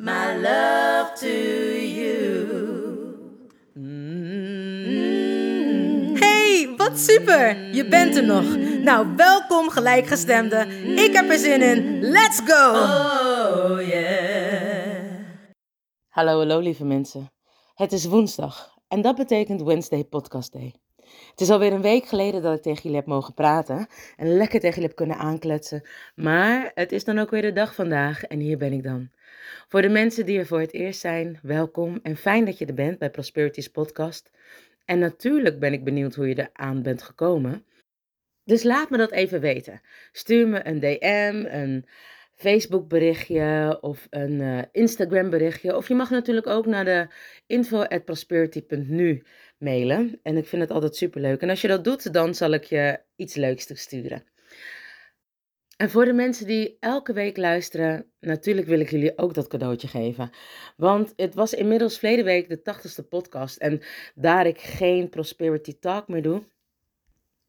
my love to you. Hey, wat super! Je bent er nog. Nou, welkom gelijkgestemde. Ik heb er zin in. Let's go! Oh yeah. Hallo, hallo lieve mensen. Het is woensdag en dat betekent Wednesday Podcast Day. Het is alweer een week geleden dat ik tegen jullie heb mogen praten en lekker tegen jullie heb kunnen aankletsen. Maar het is dan ook weer de dag vandaag en hier ben ik dan. Voor de mensen die er voor het eerst zijn, welkom en fijn dat je er bent bij Prosperity's podcast. En natuurlijk ben ik benieuwd hoe je er aan bent gekomen. Dus laat me dat even weten. Stuur me een DM, een Facebook berichtje of een eh, Instagram berichtje. Of je mag natuurlijk ook naar de info@prosperity.nu mailen. En ik vind het altijd superleuk. En als je dat doet, dan zal ik je iets leuks sturen. En voor de mensen die elke week luisteren, natuurlijk wil ik jullie ook dat cadeautje geven. Want het was inmiddels verleden week de 80ste podcast. En daar ik geen Prosperity Talk meer doe,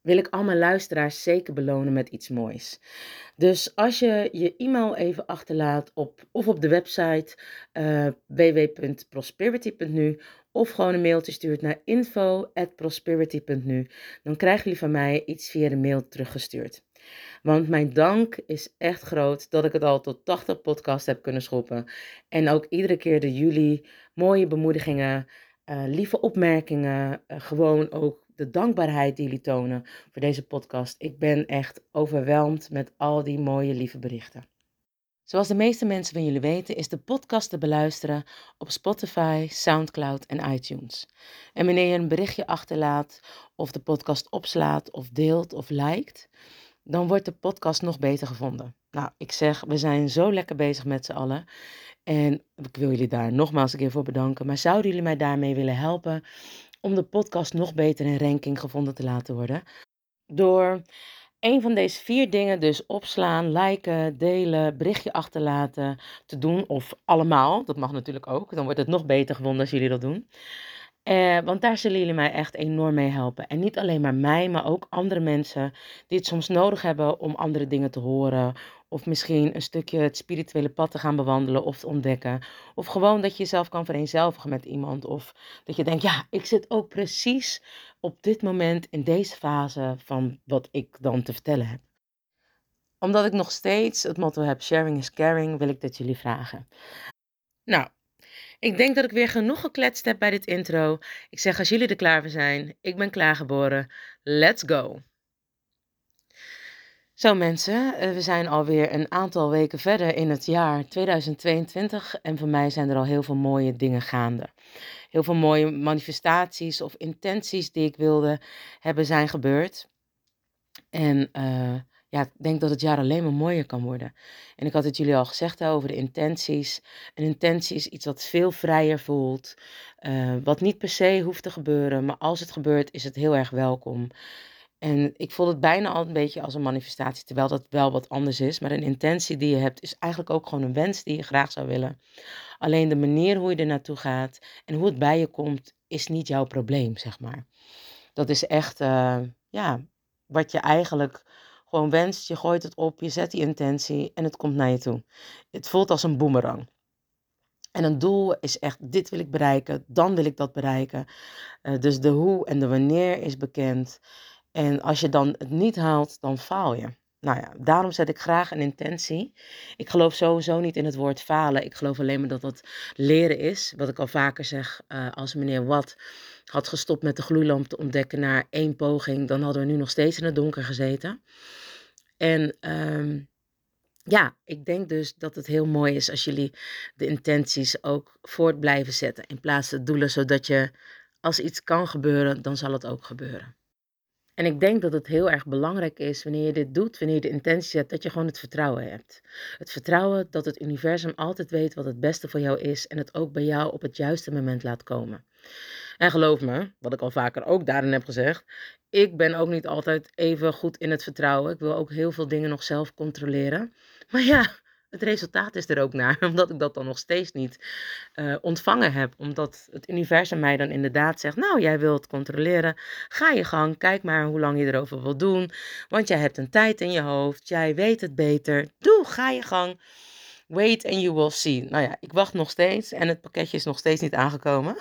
wil ik al mijn luisteraars zeker belonen met iets moois. Dus als je je e-mail even achterlaat op, of op de website uh, www.prosperity.nu of gewoon een mailtje stuurt naar info.prosperity.nu, dan krijgen jullie van mij iets via de mail teruggestuurd. Want mijn dank is echt groot dat ik het al tot 80 podcasts heb kunnen schoppen. En ook iedere keer de jullie mooie bemoedigingen, uh, lieve opmerkingen, uh, gewoon ook de dankbaarheid die jullie tonen voor deze podcast. Ik ben echt overweldigd met al die mooie lieve berichten. Zoals de meeste mensen van jullie weten, is de podcast te beluisteren op Spotify, SoundCloud en iTunes. En wanneer je een berichtje achterlaat, of de podcast opslaat, of deelt of liked, dan wordt de podcast nog beter gevonden. Nou, ik zeg, we zijn zo lekker bezig met z'n allen. En ik wil jullie daar nogmaals een keer voor bedanken. Maar zouden jullie mij daarmee willen helpen om de podcast nog beter in ranking gevonden te laten worden? Door een van deze vier dingen dus opslaan, liken, delen, berichtje achterlaten te doen. Of allemaal, dat mag natuurlijk ook. Dan wordt het nog beter gevonden als jullie dat doen. Eh, want daar zullen jullie mij echt enorm mee helpen. En niet alleen maar mij, maar ook andere mensen die het soms nodig hebben om andere dingen te horen. Of misschien een stukje het spirituele pad te gaan bewandelen of te ontdekken. Of gewoon dat je jezelf kan vereenzelvigen met iemand. Of dat je denkt, ja, ik zit ook precies op dit moment in deze fase van wat ik dan te vertellen heb. Omdat ik nog steeds het motto heb, sharing is caring, wil ik dat jullie vragen. Nou, ik denk dat ik weer genoeg gekletst heb bij dit intro. Ik zeg als jullie er klaar voor zijn, ik ben klaargeboren. Let's go! Zo mensen, eh, we zijn alweer een aantal weken verder in het jaar 2022 en voor mij zijn er al heel veel mooie dingen gaande. Heel veel mooie manifestaties of intenties die ik wilde hebben zijn gebeurd. En uh, ja, ik denk dat het jaar alleen maar mooier kan worden. En ik had het jullie al gezegd over de intenties. Een intentie is iets wat veel vrijer voelt, uh, wat niet per se hoeft te gebeuren, maar als het gebeurt is het heel erg welkom. En ik voel het bijna al een beetje als een manifestatie, terwijl dat wel wat anders is. Maar een intentie die je hebt is eigenlijk ook gewoon een wens die je graag zou willen. Alleen de manier hoe je er naartoe gaat en hoe het bij je komt, is niet jouw probleem, zeg maar. Dat is echt, uh, ja, wat je eigenlijk gewoon wenst. Je gooit het op, je zet die intentie en het komt naar je toe. Het voelt als een boemerang. En een doel is echt, dit wil ik bereiken, dan wil ik dat bereiken. Uh, dus de hoe en de wanneer is bekend. En als je dan het niet haalt, dan faal je. nou ja, daarom zet ik graag een intentie. Ik geloof sowieso niet in het woord falen. Ik geloof alleen maar dat dat leren is. Wat ik al vaker zeg, uh, als meneer Watt had gestopt met de gloeilamp te ontdekken naar één poging, dan hadden we nu nog steeds in het donker gezeten. En um, ja, ik denk dus dat het heel mooi is als jullie de intenties ook voort blijven zetten in plaats van doelen, zodat je als iets kan gebeuren, dan zal het ook gebeuren. En ik denk dat het heel erg belangrijk is wanneer je dit doet, wanneer je de intentie zet, dat je gewoon het vertrouwen hebt. Het vertrouwen dat het universum altijd weet wat het beste voor jou is en het ook bij jou op het juiste moment laat komen. En geloof me, wat ik al vaker ook daarin heb gezegd, ik ben ook niet altijd even goed in het vertrouwen. Ik wil ook heel veel dingen nog zelf controleren. Maar ja, het resultaat is er ook naar, omdat ik dat dan nog steeds niet uh, ontvangen heb. Omdat het universum mij dan inderdaad zegt: Nou, jij wilt controleren, ga je gang, kijk maar hoe lang je erover wil doen. Want jij hebt een tijd in je hoofd, jij weet het beter. Doe, ga je gang. Wait and you will see. Nou ja, ik wacht nog steeds en het pakketje is nog steeds niet aangekomen.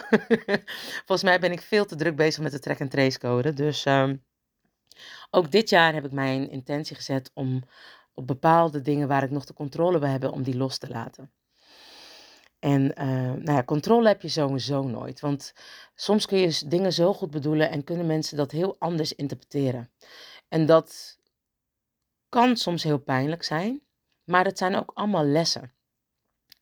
Volgens mij ben ik veel te druk bezig met de track and trace code. Dus um, ook dit jaar heb ik mijn intentie gezet om op bepaalde dingen waar ik nog de controle bij heb, om die los te laten. En uh, nou ja, controle heb je sowieso nooit. Want soms kun je dingen zo goed bedoelen en kunnen mensen dat heel anders interpreteren. En dat kan soms heel pijnlijk zijn. Maar het zijn ook allemaal lessen.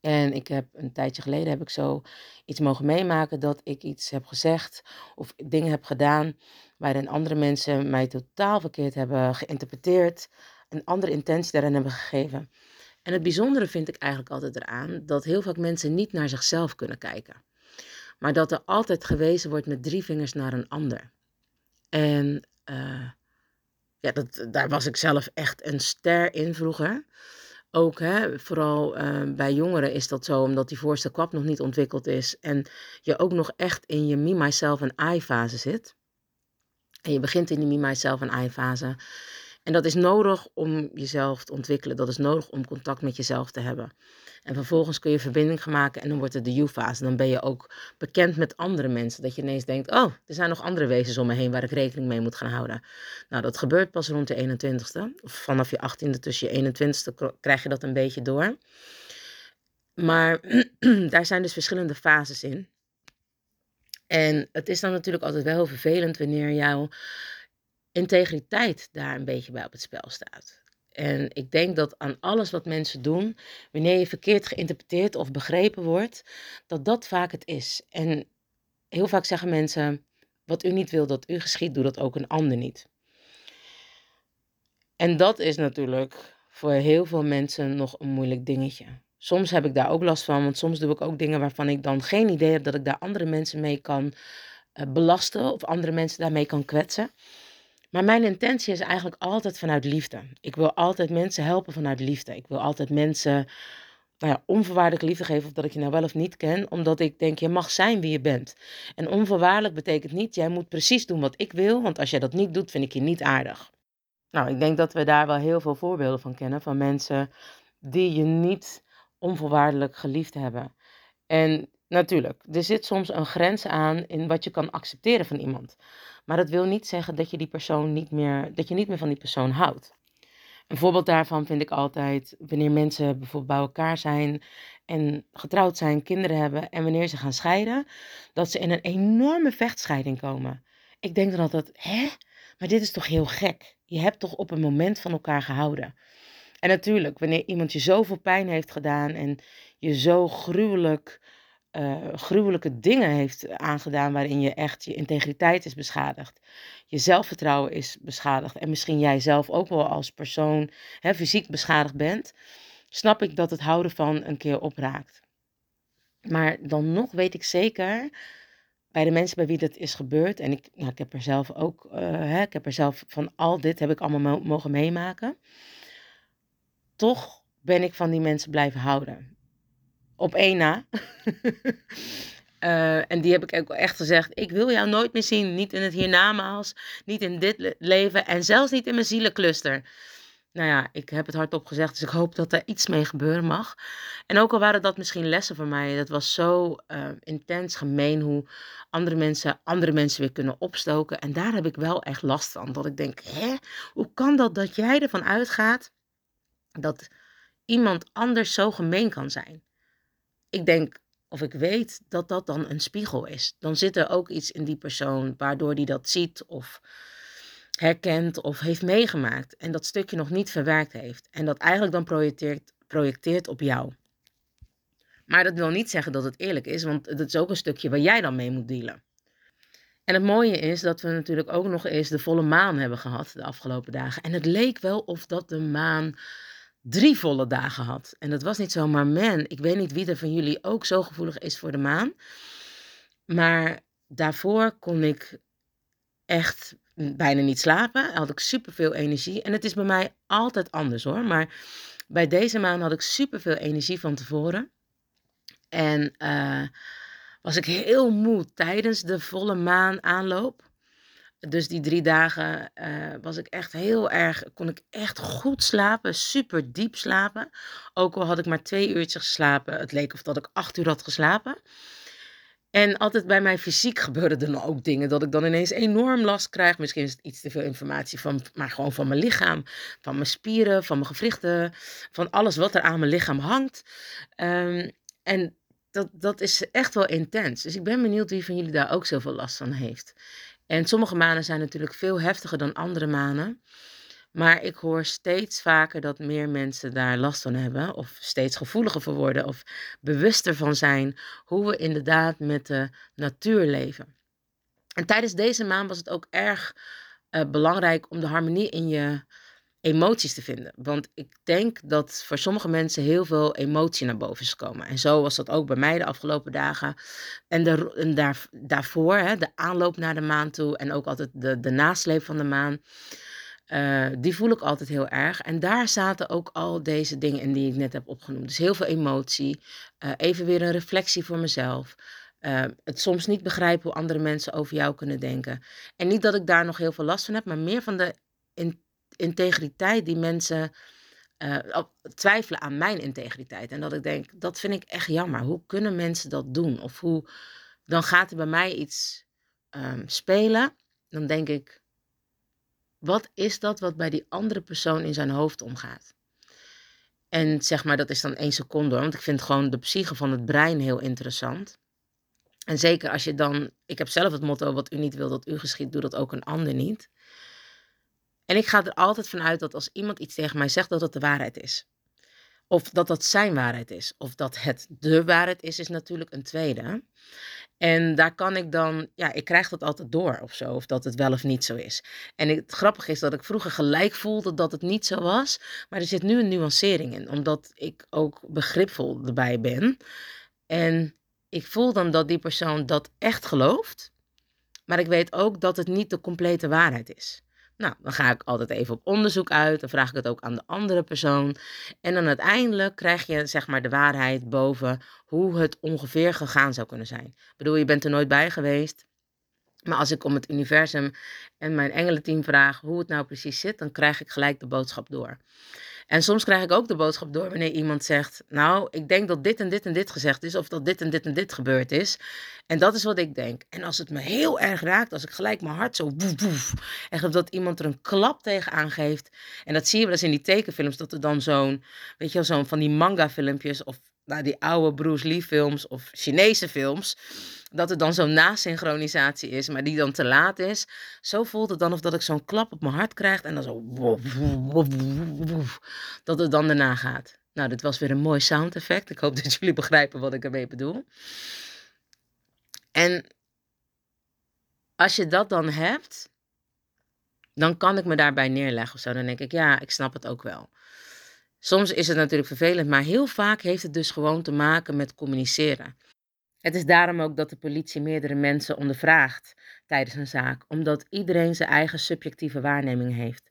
En ik heb een tijdje geleden heb ik zo iets mogen meemaken dat ik iets heb gezegd of dingen heb gedaan waarin andere mensen mij totaal verkeerd hebben geïnterpreteerd, een andere intentie daarin hebben gegeven. En het bijzondere vind ik eigenlijk altijd eraan dat heel vaak mensen niet naar zichzelf kunnen kijken, maar dat er altijd gewezen wordt met drie vingers naar een ander. En uh, ja, dat, daar was ik zelf echt een ster in vroeger. Ook, hè, vooral uh, bij jongeren is dat zo, omdat die voorste kwap nog niet ontwikkeld is. En je ook nog echt in je me, myself en I fase zit. En je begint in die me, myself en I fase. En dat is nodig om jezelf te ontwikkelen. Dat is nodig om contact met jezelf te hebben. En vervolgens kun je verbinding gaan maken en dan wordt het de you-fase. Dan ben je ook bekend met andere mensen. Dat je ineens denkt, oh, er zijn nog andere wezens om me heen waar ik rekening mee moet gaan houden. Nou, dat gebeurt pas rond de 21ste. Of vanaf je 18e tussen je 21ste krijg je dat een beetje door. Maar daar zijn dus verschillende fases in. En het is dan natuurlijk altijd wel heel vervelend wanneer jouw integriteit daar een beetje bij op het spel staat. En ik denk dat aan alles wat mensen doen, wanneer je verkeerd geïnterpreteerd of begrepen wordt, dat dat vaak het is. En heel vaak zeggen mensen, wat u niet wil dat u geschiet, doe dat ook een ander niet. En dat is natuurlijk voor heel veel mensen nog een moeilijk dingetje. Soms heb ik daar ook last van, want soms doe ik ook dingen waarvan ik dan geen idee heb dat ik daar andere mensen mee kan uh, belasten of andere mensen daarmee kan kwetsen. Maar mijn intentie is eigenlijk altijd vanuit liefde. Ik wil altijd mensen helpen vanuit liefde. Ik wil altijd mensen nou ja, onvoorwaardelijke liefde geven, of dat ik je nou wel of niet ken, omdat ik denk, je mag zijn wie je bent. En onvoorwaardelijk betekent niet, jij moet precies doen wat ik wil, want als jij dat niet doet, vind ik je niet aardig. Nou, ik denk dat we daar wel heel veel voorbeelden van kennen, van mensen die je niet onvoorwaardelijk geliefd hebben. En natuurlijk, er zit soms een grens aan in wat je kan accepteren van iemand. Maar dat wil niet zeggen dat je die persoon niet meer, dat je niet meer van die persoon houdt. Een voorbeeld daarvan vind ik altijd wanneer mensen bijvoorbeeld bij elkaar zijn en getrouwd zijn, kinderen hebben en wanneer ze gaan scheiden, dat ze in een enorme vechtscheiding komen. Ik denk dan altijd, hè? Maar dit is toch heel gek? Je hebt toch op een moment van elkaar gehouden. En natuurlijk, wanneer iemand je zoveel pijn heeft gedaan en je zo gruwelijk uh, gruwelijke dingen heeft aangedaan waarin je echt je integriteit is beschadigd, je zelfvertrouwen is beschadigd en misschien jij zelf ook wel als persoon hè, fysiek beschadigd bent, snap ik dat het houden van een keer opraakt. Maar dan nog weet ik zeker bij de mensen bij wie dat is gebeurd, en ik, nou, ik heb er zelf ook, uh, hè, ik heb er zelf van al dit heb ik allemaal mogen meemaken, toch ben ik van die mensen blijven houden op één na. Uh, en die heb ik ook echt gezegd: Ik wil jou nooit meer zien. Niet in het hiernamaals, niet in dit leven en zelfs niet in mijn zielencluster. nou ja, ik heb het hardop gezegd, dus ik hoop dat er iets mee gebeuren mag. En ook al waren dat misschien lessen voor mij, dat was zo uh, intens gemeen hoe andere mensen andere mensen weer kunnen opstoken. En daar heb ik wel echt last van. Dat ik denk, hè, hoe kan dat dat jij ervan uitgaat dat iemand anders zo gemeen kan zijn? Ik denk, of ik weet dat dat dan een spiegel is. Dan zit er ook iets in die persoon waardoor die dat ziet of herkent of heeft meegemaakt en dat stukje nog niet verwerkt heeft en dat eigenlijk dan projecteert, projecteert op jou. Maar dat wil niet zeggen dat het eerlijk is, want het is ook een stukje waar jij dan mee moet dealen. En het mooie is dat we natuurlijk ook nog eens de volle maan hebben gehad de afgelopen dagen. En het leek wel of dat de maan drie volle dagen had. En dat was niet zo, maar man, ik weet niet wie er van jullie ook zo gevoelig is voor de maan. Maar daarvoor kon ik echt bijna niet slapen. Had ik superveel energie. En het is bij mij altijd anders hoor. Maar bij deze maan had ik superveel energie van tevoren. En uh, was ik heel moe tijdens de volle maan aanloop. Dus die drie dagen uh, was ik echt heel erg, kon ik echt goed slapen, super diep slapen. Ook al had ik maar twee uurtjes geslapen, het leek of dat ik acht uur had geslapen. En altijd bij mij fysiek gebeurden er dan ook dingen dat ik dan ineens enorm last krijg. Misschien is het iets te veel informatie van, maar gewoon van mijn lichaam, van mijn spieren, van mijn gewrichten, van alles wat er aan mijn lichaam hangt. Um, en dat, dat is echt wel intens. Dus ik ben benieuwd wie van jullie daar ook zoveel last van heeft. En sommige manen zijn natuurlijk veel heftiger dan andere manen. Maar ik hoor steeds vaker dat meer mensen daar last van hebben, of steeds gevoeliger voor worden, of bewuster van zijn hoe we inderdaad met de natuur leven. En tijdens deze maand was het ook erg uh, belangrijk om de harmonie in je emoties te vinden. Want ik denk dat voor sommige mensen heel veel emotie naar boven is gekomen. En zo was dat ook bij mij de afgelopen dagen. En, de, en daar, daarvoor, hè, de aanloop naar de maan toe en ook altijd de, de nasleep van de maan. Uh, die voel ik altijd heel erg. En daar zaten ook al deze dingen in die ik net heb opgenoemd. Dus heel veel emotie. Uh, even weer een reflectie voor mezelf. Uh, het soms niet begrijpen hoe andere mensen over jou kunnen denken. En niet dat ik daar nog heel veel last van heb, maar meer van de in integriteit die mensen twijfelen aan mijn integriteit. En dat ik denk, dat vind ik echt jammer. Hoe kunnen mensen dat doen? Of hoe, dan gaat er bij mij iets um, spelen. Dan denk ik, wat is dat wat bij die andere persoon in zijn hoofd omgaat? En zeg maar, dat is dan één seconde want ik vind gewoon de psyche van het brein heel interessant. En zeker als je dan, ik heb zelf het motto, wat u niet wil dat u geschiet, doe dat ook een ander niet. En ik ga er altijd vanuit dat als iemand iets tegen mij zegt, dat het de waarheid is. Of dat dat zijn waarheid is. Of dat het de waarheid is, is natuurlijk een tweede. En daar kan ik dan, ja, ik krijg dat altijd door of zo, of dat het wel of niet zo is. En het grappige is dat ik vroeger gelijk voelde dat het niet zo was, maar er zit nu een nuancering in, omdat ik ook begripvol erbij ben. En ik voel dan dat die persoon dat echt gelooft, maar ik weet ook dat het niet de complete waarheid is. Nou, dan ga ik altijd even op onderzoek uit. Dan vraag ik het ook aan de andere persoon. En dan uiteindelijk krijg je zeg maar de waarheid boven hoe het ongeveer gegaan zou kunnen zijn. Ik bedoel, je bent er nooit bij geweest. Maar als ik om het universum en mijn engelenteam vraag hoe het nou precies zit, dan krijg ik gelijk de boodschap door. En soms krijg ik ook de boodschap door wanneer iemand zegt: Nou, ik denk dat dit en dit en dit gezegd is, of dat dit en dit en dit gebeurd is. En dat is wat ik denk. En als het me heel erg raakt, als ik gelijk mijn hart zo woef, woef, echt dat iemand er een klap tegen aangeeft. En dat zie je wel eens in die tekenfilms, dat er dan zo'n, weet je wel, zo'n van die manga-filmpjes of nou, die oude Bruce Lee films of Chinese films dat er dan zo'n nasynchronisatie is, maar die dan te laat is. Zo voelt het dan of dat ik zo'n klap op mijn hart krijg en dan zo. Dat het dan daarna gaat. Nou, dit was weer een mooi sound effect. Ik hoop dat jullie begrijpen wat ik ermee bedoel. En als je dat dan hebt, dan kan ik me daarbij neerleggen of zo. Dan denk ik, ja, ik snap het ook wel. Soms is het natuurlijk vervelend, maar heel vaak heeft het dus gewoon te maken met communiceren. Het is daarom ook dat de politie meerdere mensen ondervraagt tijdens een zaak, omdat iedereen zijn eigen subjectieve waarneming heeft.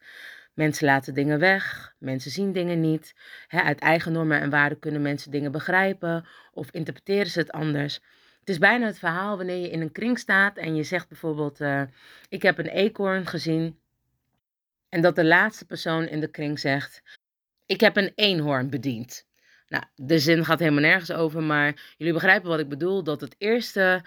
Mensen laten dingen weg, mensen zien dingen niet. uit eigen normen en waarden kunnen mensen dingen begrijpen of interpreteren ze het anders. Het is bijna het verhaal wanneer je in een kring staat en je zegt bijvoorbeeld: uh, Ik heb een eekhoorn gezien En dat de laatste persoon in de kring zegt: Ik heb een eenhoorn bediend. Nou, de zin gaat helemaal nergens over, maar jullie begrijpen wat ik bedoel: dat het eerste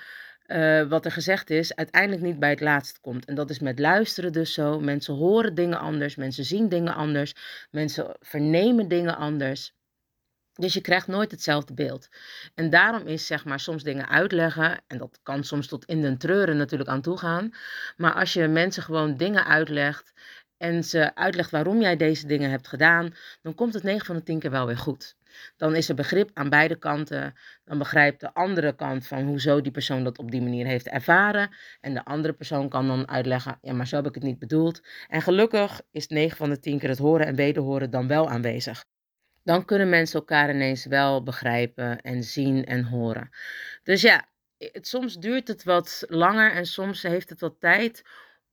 uh, wat er gezegd is, uiteindelijk niet bij het laatste komt. En dat is met luisteren dus zo. Mensen horen dingen anders, mensen zien dingen anders, mensen vernemen dingen anders. Dus je krijgt nooit hetzelfde beeld. En daarom is zeg maar soms dingen uitleggen, en dat kan soms tot in den treuren natuurlijk aan toe gaan. Maar als je mensen gewoon dingen uitlegt en ze uitlegt waarom jij deze dingen hebt gedaan, dan komt het 9 van de 10 keer wel weer goed. Dan is er begrip aan beide kanten. Dan begrijpt de andere kant van hoezo die persoon dat op die manier heeft ervaren. En de andere persoon kan dan uitleggen, ja, maar zo heb ik het niet bedoeld. En gelukkig is 9 van de 10 keer het horen en wederhoren dan wel aanwezig. Dan kunnen mensen elkaar ineens wel begrijpen en zien en horen. Dus ja, het, soms duurt het wat langer en soms heeft het wat tijd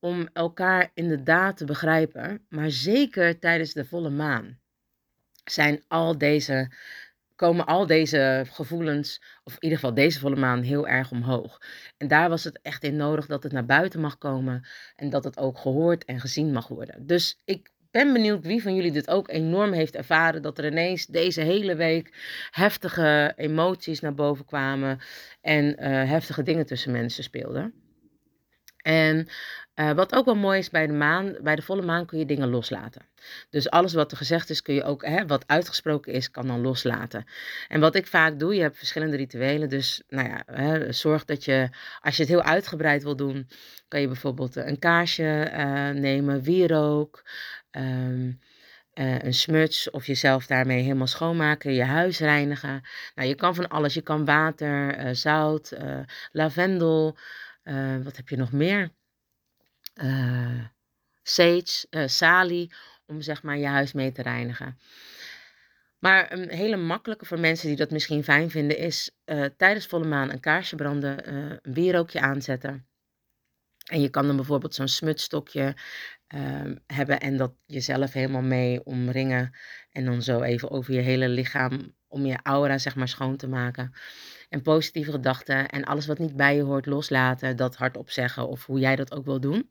om elkaar inderdaad te begrijpen. Maar zeker tijdens de volle maan zijn al deze, komen al deze gevoelens, of in ieder geval deze volle maan, heel erg omhoog. En daar was het echt in nodig dat het naar buiten mag komen en dat het ook gehoord en gezien mag worden. Dus ik ben benieuwd wie van jullie dit ook enorm heeft ervaren. Dat er ineens deze hele week heftige emoties naar boven kwamen. En uh, heftige dingen tussen mensen speelden. En uh, wat ook wel mooi is bij de maan, bij de volle maan kun je dingen loslaten. Dus alles wat er gezegd is, kun je ook, hè, wat uitgesproken is, kan dan loslaten. En wat ik vaak doe, je hebt verschillende rituelen. Dus nou ja, hè, zorg dat je, als je het heel uitgebreid wil doen, kan je bijvoorbeeld een kaarsje uh, nemen, wierook. Uh, een smuts of jezelf daarmee helemaal schoonmaken, je huis reinigen. Nou, je kan van alles. Je kan water, zout, uh, lavendel. wat heb je nog meer? sage, salie, om zeg maar je huis mee te reinigen. Maar een hele makkelijke voor mensen die dat misschien fijn vinden is tijdens volle maan een kaarsje branden, een wierookje aanzetten. En je kan dan bijvoorbeeld zo'n smutstokje uh, hebben en dat jezelf helemaal mee omringen. En dan zo even over je hele lichaam, om je aura zeg maar schoon te maken. En positieve gedachten en alles wat niet bij je hoort loslaten, dat hardop zeggen of hoe jij dat ook wil doen.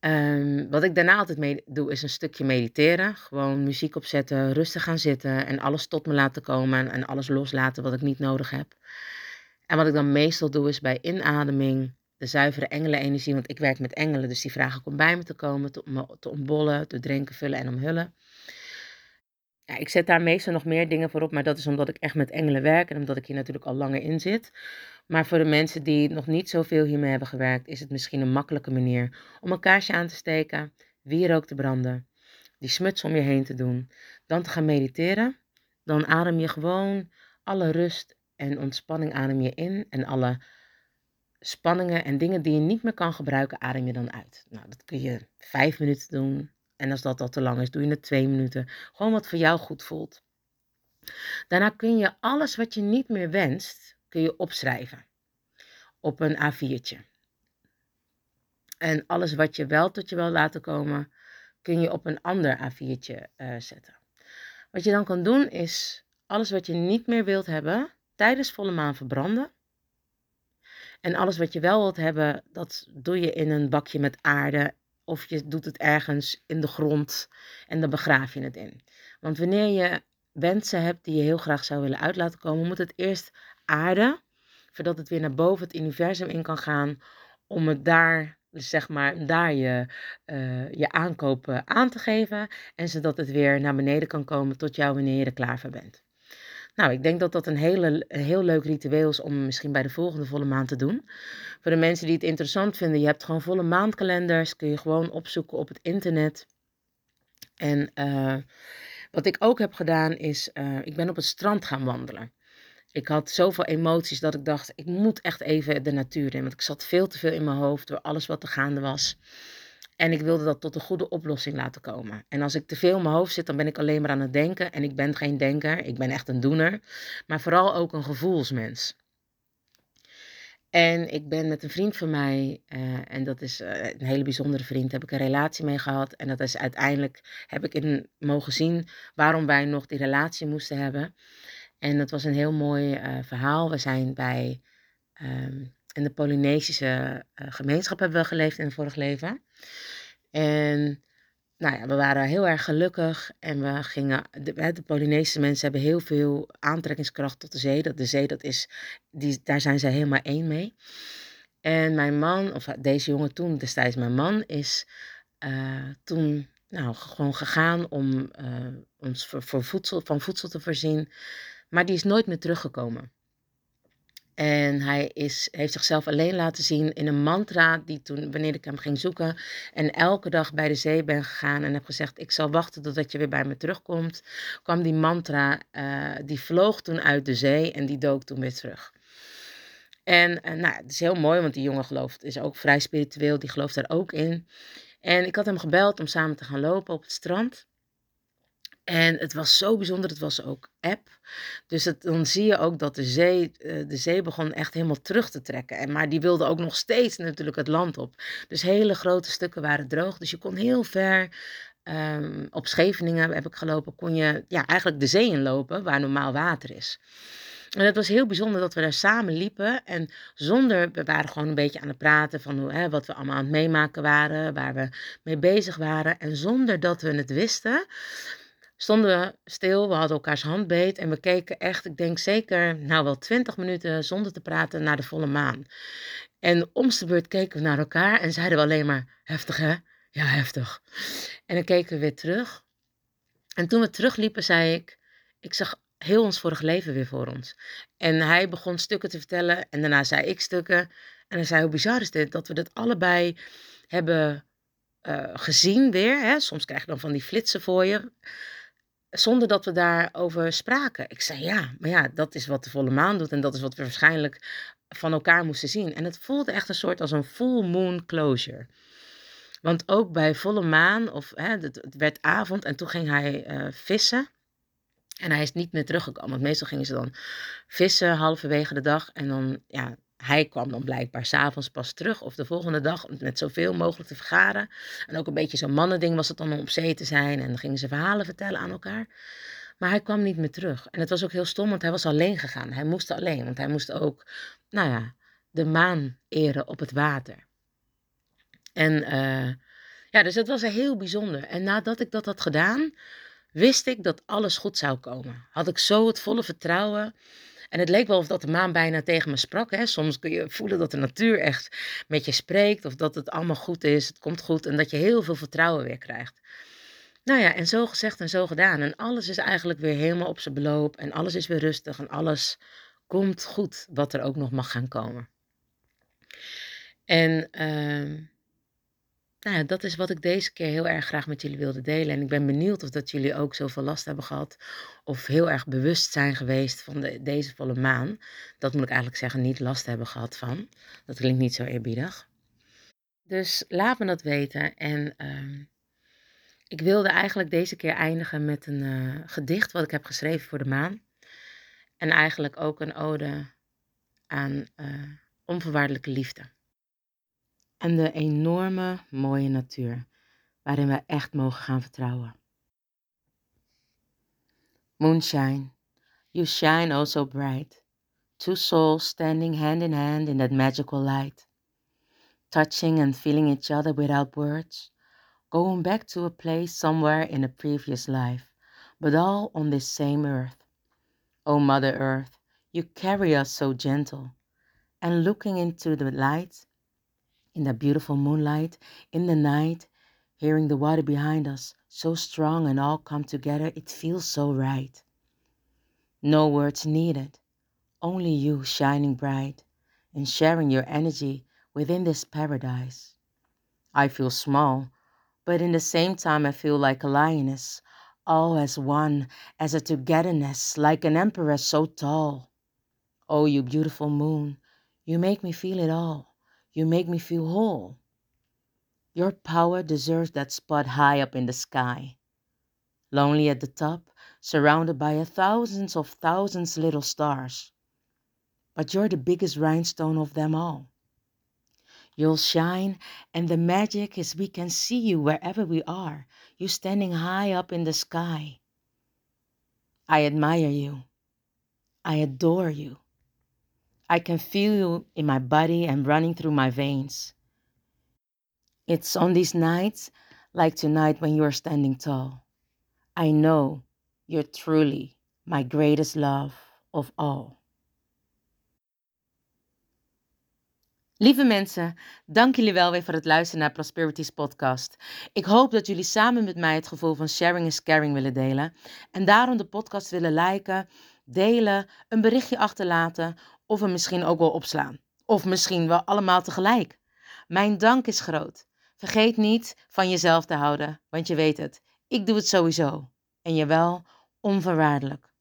Um, wat ik daarna altijd mee doe, is een stukje mediteren. Gewoon muziek opzetten, rustig gaan zitten en alles tot me laten komen en alles loslaten wat ik niet nodig heb. En wat ik dan meestal doe, is bij inademing de zuivere engelenenergie, want ik werk met engelen, dus die vragen om bij me te komen, te, te ombollen, te drinken, vullen en omhullen. Ja, ik zet daar meestal nog meer dingen voor op, maar dat is omdat ik echt met engelen werk en omdat ik hier natuurlijk al langer in zit. Maar voor de mensen die nog niet zoveel hiermee hebben gewerkt, is het misschien een makkelijke manier om een kaarsje aan te steken, wierook te branden, die smuts om je heen te doen, dan te gaan mediteren. Dan adem je gewoon alle rust en ontspanning adem je in en alle spanningen en dingen die je niet meer kan gebruiken, adem je dan uit. Nou, dat kun je vijf minuten doen. En als dat al te lang is, doe je het twee minuten. Gewoon wat voor jou goed voelt. Daarna kun je alles wat je niet meer wenst, kun je opschrijven. Op een A4'tje. En alles wat je wel tot je wil laten komen, kun je op een ander A4'tje uh, zetten. Wat je dan kan doen is alles wat je niet meer wilt hebben, tijdens volle maan verbranden. En alles wat je wel wilt hebben, dat doe je in een bakje met aarde. Of je doet het ergens in de grond en dan begraaf je het in. Want wanneer je wensen hebt die je heel graag zou willen uit laten komen, moet het eerst aarden. Voordat het weer naar boven het universum in kan gaan. Om het daar, zeg maar, daar je, uh, je aankopen aan te geven. En zodat het weer naar beneden kan komen tot jou wanneer je er klaar voor bent. Nou, ik denk dat dat een, hele, heel leuk ritueel is om misschien bij de volgende volle maand te doen. Voor de mensen die het interessant vinden, je hebt gewoon volle maandkalenders, kun je gewoon opzoeken op het internet. En uh, wat ik ook heb gedaan is, uh, ik ben op het strand gaan wandelen. Ik had zoveel emoties dat ik dacht, ik moet echt even de natuur in. Want ik zat veel te veel in mijn hoofd door alles wat er gaande was. En ik wilde dat tot een goede oplossing laten komen. En als ik te veel in mijn hoofd zit, dan ben ik alleen maar aan het denken. En ik ben geen denker, ik ben echt een doener. Maar vooral ook een gevoelsmens. En ik ben met een vriend van mij, uh, en dat is uh, een hele bijzondere vriend, heb ik een relatie mee gehad. En dat is uiteindelijk, heb ik in mogen zien waarom wij nog die relatie moesten hebben. En dat was een heel mooi uh, verhaal. We zijn bij, um, in de Polynesische gemeenschap hebben we geleefd in het vorig leven. En nou ja, we waren heel erg gelukkig en we gingen, de, de Polynesische mensen hebben heel veel aantrekkingskracht tot de zee. Dat de zee, dat is, die, daar zijn ze helemaal één mee. En mijn man, of deze jongen toen, destijds mijn man, is uh, toen nou, gewoon gegaan om ons voor voedsel, van voedsel te voorzien. Maar die is nooit meer teruggekomen. En hij is, heeft zichzelf alleen laten zien in een mantra die toen, wanneer ik hem ging zoeken en elke dag bij de zee ben gegaan en heb gezegd, ik zal wachten totdat je weer bij me terugkomt, kwam die mantra, uh, die vloog toen uit de zee en die dook toen weer terug. En uh, nou, het is heel mooi, want die jongen gelooft, is ook vrij spiritueel, die gelooft daar ook in. En ik had hem gebeld om samen te gaan lopen op het strand. En het was zo bijzonder, het was ook app. Dus dan zie je ook dat de zee, eh, de zee begon echt helemaal terug te trekken. En, maar die wilde ook nog steeds natuurlijk het land op. Dus hele grote stukken waren droog. Dus je kon heel ver um, op Scheveningen heb ik gelopen, kon je ja, eigenlijk de zee inlopen waar normaal water is. En het was heel bijzonder dat we daar samen liepen. En zonder, we waren gewoon een beetje aan het praten van hoe, hè, wat we allemaal aan het meemaken waren, waar we mee bezig waren. En zonder dat we het wisten, stonden we stil, we hadden elkaars hand beet en we keken echt, ik denk zeker, nou wel twintig minuten zonder te praten naar de volle maan. En om de beurt keken we naar elkaar en zeiden we alleen maar, heftig hè? Ja, heftig. En dan keken we weer terug. En toen we terugliepen, zei ik, ik zag heel ons vorige leven weer voor ons. En hij begon stukken te vertellen en daarna zei ik stukken. En hij zei, hoe bizar is dit, dat we dat allebei hebben uh, gezien weer. Hè? Soms krijg je dan van die flitsen voor je zonder dat we daarover spraken. Ik zei ja, maar ja, dat is wat de volle maan doet en dat is wat we waarschijnlijk van elkaar moesten zien. En het voelde echt een soort als een full moon closure. Want ook bij volle maan, of hè, het, werd avond en toen ging hij uh, vissen. En hij is niet meer teruggekomen. Want meestal gingen ze dan vissen halverwege de dag. En dan, ja, hij kwam dan blijkbaar s'avonds pas terug of de volgende dag met zoveel mogelijk te vergaren. En ook een beetje zo'n mannending was het dan om op zee te zijn en dan gingen ze verhalen vertellen aan elkaar. Maar hij kwam niet meer terug. En het was ook heel stom, want hij was alleen gegaan. Hij moest alleen, want hij moest ook, nou ja, de maan eren op het water. En uh, ja, dus het was heel bijzonder. En nadat ik dat had gedaan, wist ik dat alles goed zou komen. Had ik zo het volle vertrouwen en het leek wel of dat de maan bijna tegen me sprak. Hè. Soms kun je voelen dat de natuur echt met je spreekt. Of dat het allemaal goed is, het komt goed. En dat je heel veel vertrouwen weer krijgt. Nou ja, en zo gezegd en zo gedaan. En alles is eigenlijk weer helemaal op zijn beloop. En alles is weer rustig. En alles komt goed, wat er ook nog mag gaan komen. En uh, nou ja, dat is wat ik deze keer heel erg graag met jullie wilde delen. En ik ben benieuwd of dat jullie ook zoveel last hebben gehad. Of heel erg bewust zijn geweest van de, deze volle maan. Dat moet ik eigenlijk zeggen, niet last hebben gehad van. Dat klinkt niet zo eerbiedig. Dus laat me dat weten. En uh, ik wilde eigenlijk deze keer eindigen met een uh, gedicht wat ik heb geschreven voor de maan. En eigenlijk ook een ode aan uh, onvoorwaardelijke liefde en de enorme mooie natuur, waarin we echt mogen gaan vertrouwen. Moonshine, you shine oh bright, two souls standing hand in hand in that magical light, touching and feeling each other without words, going back to a place somewhere in a previous life, but all on this same earth. Oh, Mother Earth, you carry us so gentle, and looking into the light, in the beautiful moonlight, in the night, hearing the water behind us, so strong and all come together, it feels so right. No words needed, only you shining bright and sharing your energy within this paradise. I feel small, but in the same time, I feel like a lioness, all as one, as a togetherness, like an empress so tall. Oh, you beautiful moon, you make me feel it all. You make me feel whole. Your power deserves that spot high up in the sky. Lonely at the top, surrounded by a thousands of thousands little stars. But you're the biggest rhinestone of them all. You'll shine, and the magic is we can see you wherever we are. You standing high up in the sky. I admire you. I adore you. I can feel you in my body and running through my veins. It's on these nights like tonight when you're standing tall. I know you're truly my greatest love of all. Lieve mensen, dank jullie wel weer voor het luisteren naar Prosperities podcast. Ik hoop dat jullie samen met mij het gevoel van sharing is caring willen delen en daarom de podcast willen liken, delen, een berichtje achterlaten of misschien ook wel opslaan. Of misschien wel allemaal tegelijk. Mijn dank is groot. Vergeet niet van jezelf te houden, want je weet het, ik doe het sowieso. En je wel onvoorwaardelijk.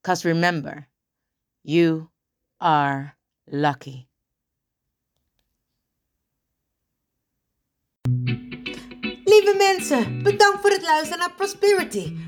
Cause remember, you are lucky. Lieve mensen, bedankt voor het luisteren naar Prosperity,